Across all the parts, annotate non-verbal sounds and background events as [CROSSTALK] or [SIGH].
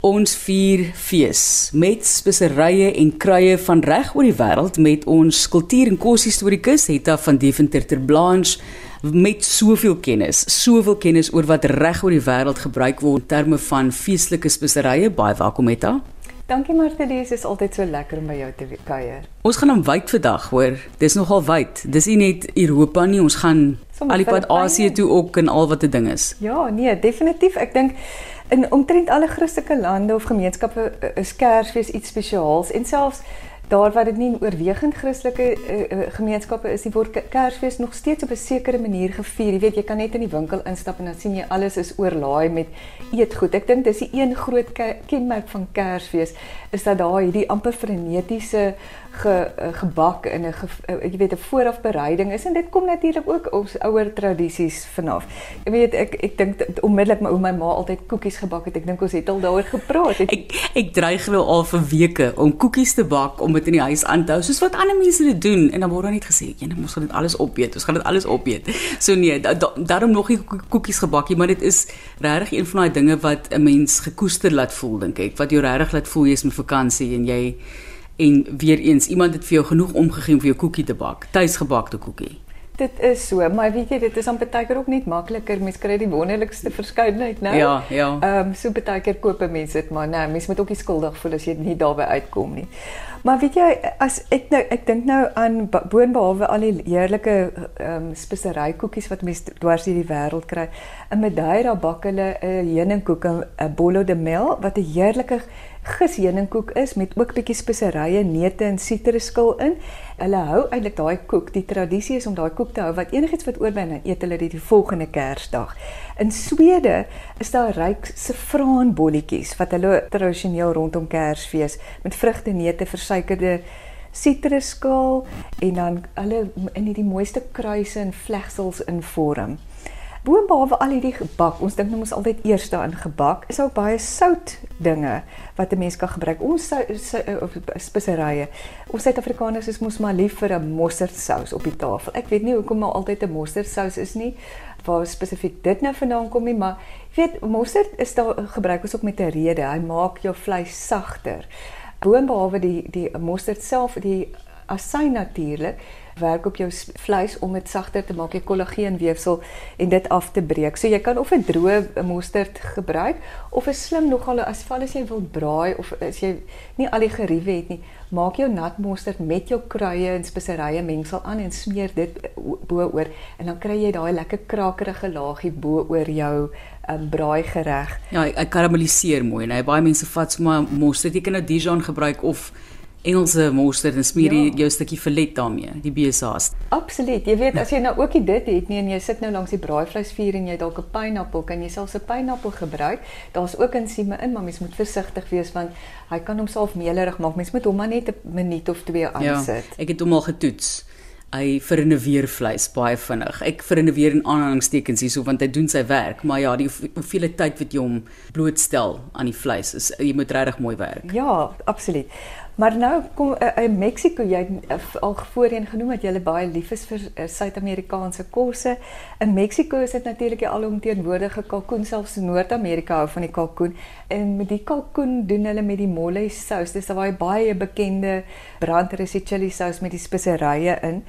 Ons vier fees met speserye en kruie van reg oor die wêreld met ons kultuur en koshistorikus Hetta van Deventer ter Blanche met soveel kennis, soveel kennis oor wat reg oor die wêreld gebruik word in terme van feestelike speserye. Baie welkom Hetta. Dankie Martie, dit is altyd so lekker om by jou te kuier. Ons gaan hom wyd vandag, hoor. Dis nogal wyd. Dis nie net Europa nie, ons gaan al die pad Asië toe ook en al wat 'n ding is. Ja, nee, definitief. Ek dink in omtrent alle Christelike lande of gemeenskappe eh, is Kersfees iets spesiaals. En selfs daar waar dit nie oorwegend Christelike uh, gemeenskappe is, die word Kersfees nog steeds op 'n sekere manier gevier. Jy weet, jy kan net in die winkel instap en dan sien jy alles is oorlaai met eetgoed. Ek dink dis die een groot kenmerk van Kersfees is dat daar hierdie amper frenetiese ge, uh, gebak in 'n uh, jy weet 'n voorafbereiding is en dit kom natuurlik ook ons ouer tradisies vanaf. Jy weet ek ek dink onmiddellik my ouma ma altyd koekies gebak het. Ek dink ons het al daaroor gepraat. Het, ek ek dreig wel al vir weke om koekies te bak om dit in die huis aan te hou soos wat ander mense dit doen en dan word dan net gesê jy moet dit alles opeet. Ons gaan dit alles opeet. So nee, da, da, daarom nog nie koekies gebak nie, maar dit is regtig een van daai dinge wat 'n mens gekoester laat voel dink ek. Wat jou regtig laat voel jy's met vakansie en jy en weer eens iemand het vir jou genoeg omgegee om vir jou koekie te bak, tuisgebakte koekie. Dit is so, maar weet jy, dit is aan baie keer ook net makliker. Mens kry die wonderlikste verskeidenheid nou. Ja, ja. Ehm um, so baie keer koop mense dit, maar nou, mens moet ook nie skuldig voel as jy nie daarby uitkom nie. Maar weet jy, as ek nou ek dink nou aan boonbehalwe al die heerlike ehm um, spesery koekies wat mense dwars deur die wêreld kry, in Madeira bak hulle 'n heuningkoek, 'n bolo de mel wat 'n heerlike gis heuningkoek is met ook bietjie speserye, neute en sitrusskil in. Hulle hou eintlik daai koek. Die tradisie is om daai koek te hou wat enigiets wat oorbly dan eet hulle dit die volgende Kersdag. In Swede is daar ryk safraanbolletjies wat hulle tradisioneel rondom Kersfees met vrugte, neute, versuikerde sitrusskil en dan hulle in hierdie mooiste kruise en vlegsels in vorm. Boonbehalwe al hierdie gebak, ons dink nou mos altyd eers daarin gebak, is ook baie sout dinge wat 'n mens kan gebruik. Ons speserye. Ons Suid-Afrikaners is mos maar lief vir 'n mosterdsous op die tafel. Ek weet nie hoekom maar altyd 'n mosterdsous is nie waar spesifiek dit nou vandaan kom nie, maar jy weet mosterd is daar gebruik ons ook met 'n rede. Hy maak jou vleis sagter. Boonbehalwe die die mosterd self, die asyn natuurlik werk op jou vleis om dit sagter te maak, die kollageenweefsel en dit af te breek. So jy kan of 'n droë mosterd gebruik of 'n slim nogal as val as jy wil braai of as jy nie al die geriewe het nie, maak jou nat mosterd met jou kruie en speserye mengsel aan en smeer dit bo-oor en dan kry jy daai lekker krakerige laagie bo-oor jou um, braai gereg. Ja, hy karamelliseer mooi en hy baie mense vat sommer mosterd jy kan nou Dijon gebruik of Engelse mosterd en smeer ja. jou stukkie filet daarmee, die besaas. Absoluut. Jy weet as jy nou ook dit het nie en jy sit nou langs die braaivleisvuur en jy dalk 'n pineappel, kan jy selfs 'n pineappel gebruik. Daar's ook ensieme in, maar mens moet versigtig wees want hy kan homself melerig maak. Mens moet hom maar net 'n minuut of twee aansit. Ja, ek het hom al getoets. Hy verinneweer vleis baie vinnig. Ek verinneweer in aanhalingstekens hierso want hy doen sy werk, maar ja, die hoeveelheid tyd wat jy hom blootstel aan die vleis is jy moet regtig mooi werk. Ja, absoluut. Maar nou kom uh, in Mexiko jy uh, al voorheen genoem dat jy baie lief is vir uh, Suid-Amerikaanse kosse. In Mexiko is dit natuurlik die alomteenwoordige kalkoen selfs in Noord-Amerika hou van die kalkoen en met die kalkoen doen hulle met die mole sous. Dis daai baie bekende brandrisse chili sous met die speserye in.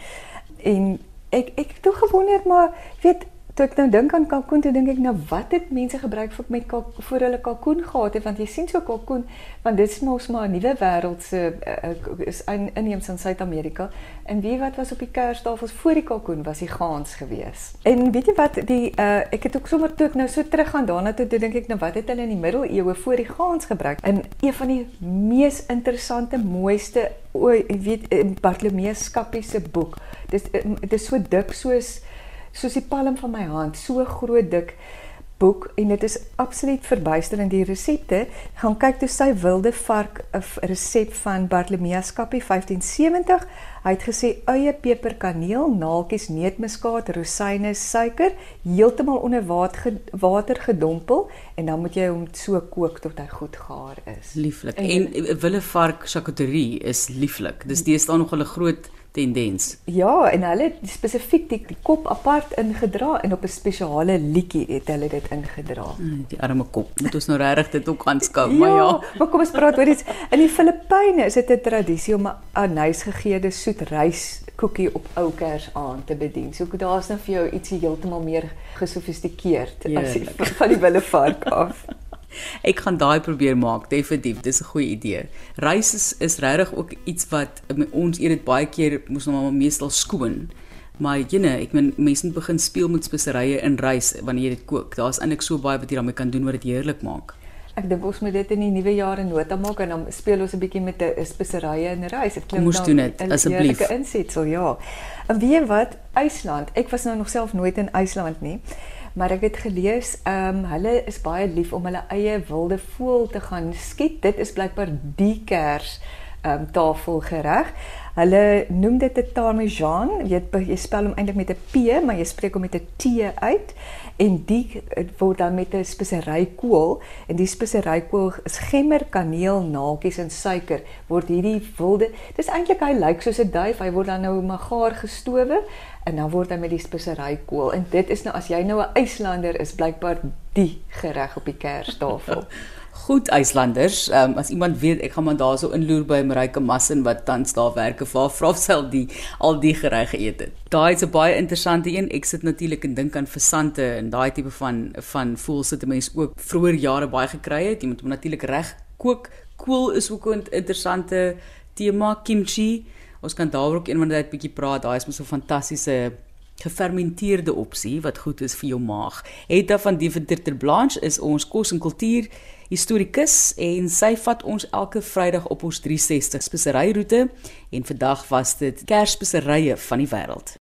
En ek ek het toe gewonder maar weet Toe ek nou dink aan kalkoen, toe dink ek nou wat het mense gebruik vir met kalk, voor hulle kalkoen gehad het want jy sien so kalkoen want dit is mos maar 'n nuwe wêreld se uh, is in inheems in Suid-Amerika en wie wat was op die kerstafels voor die kalkoen was die gaans gewees. En weet jy wat die uh, ek het ook sommer toe ek nou so terug gaan daarna toe, toe dink ek nou wat het hulle in die middeleeue voor die gaans gebruik? In een van die mees interessante mooiste o, weet Bartolomeus Skappie se boek. Dis dit is so dik soos soos die palm van my hand, so groot dik boek en dit is absoluut verbuisterend die resepte. Gaan kyk toe sy wilde vark 'n resep van Bartolomeus Kappie 1570. Hy het gesê eie peper, kaneel, naaltjies, neutmuskaat, rosyne, suiker heeltemal onder water gedompel en dan moet jy hom so kook tot hy goed gaar is. Lieflik. En, en wille vark charcuterie is lieflik. Dis deesdae nog 'n groot tendens. Ja, en hulle het spesifiek die, die kop apart ingedra en op 'n spesiale liedjie het hulle dit ingedra. Mm, die arme kop. Moet ons nou regtig dit ook aanskou, ja, maar ja. Maar kom ons praat oor iets. In die Filippyne is dit 'n tradisie om 'n anysgegeede soet rys koekie op ou kers aan te bedien. So daar's nou vir jou ietsie heeltemal meer gesofistikeerd as die, van die wille vark af. [LAUGHS] Ek gaan daai probeer maak, definitief. Dis 'n goeie idee. Rys is is regtig ook iets wat ons eet dit baie keer moes nou maar meestal skoon. Maar jene, ek meen mense moet begin speel met speserye in rys wanneer jy dit kook. Daar's eintlik so baie wat jy daarmee kan doen wat dit heerlik maak. Ek dink ons moet dit in die nuwe jaar nota maak en dan speel ons 'n bietjie met 'n speserye in rys. Dit klink nou dit asseblief. 'n insetsel, ja. En weet jy wat? IJsland. Ek was nou nog self nooit in IJsland nie maar ek het gelees ehm um, hulle is baie lief om hulle eie wilde voël te gaan skiet. Dit is blykbaar die kers um, tafelgereg. Hulle noem dit 'n parmesan. Jy weet jy spel hom eintlik met 'n P, maar jy spreek hom met 'n T uit en die word dan met 'n speserykool en die speserykool is gemmer, kaneel, naaltjies en suiker word hierdie wilde. Dis eintlik hy lyk soos 'n duif. Hy word dan nou maar gaar gestowe en dan word hy met die speserykool en dit is nou as jy nou 'n IJslander is blykbaar die gereg op die kerstafel. [LAUGHS] Goed IJslanders, um, as iemand weet ek gaan maar daarso inloer by Marike Massin wat tans daar werk of waar vra sel die al die gereg geëet het. Daai is 'n baie interessante een. Ek sit natuurlik en dink aan versante en daai tipe van van voels sit mense ook vroeër jare baie gekry het. Jy moet hom natuurlik reg kook. Kool is ook 'n interessante tema kimchi. Ons kan daaroor ook eendag 'n bietjie praat. Daai is mos so 'n fantastiese gefermenteerde opsie wat goed is vir jou maag. Etta van die Verter Blanche is ons kos en kultuur historikus en sy vat ons elke Vrydag op ons 360 speseryroete en vandag was dit Kersspeserye van die wêreld.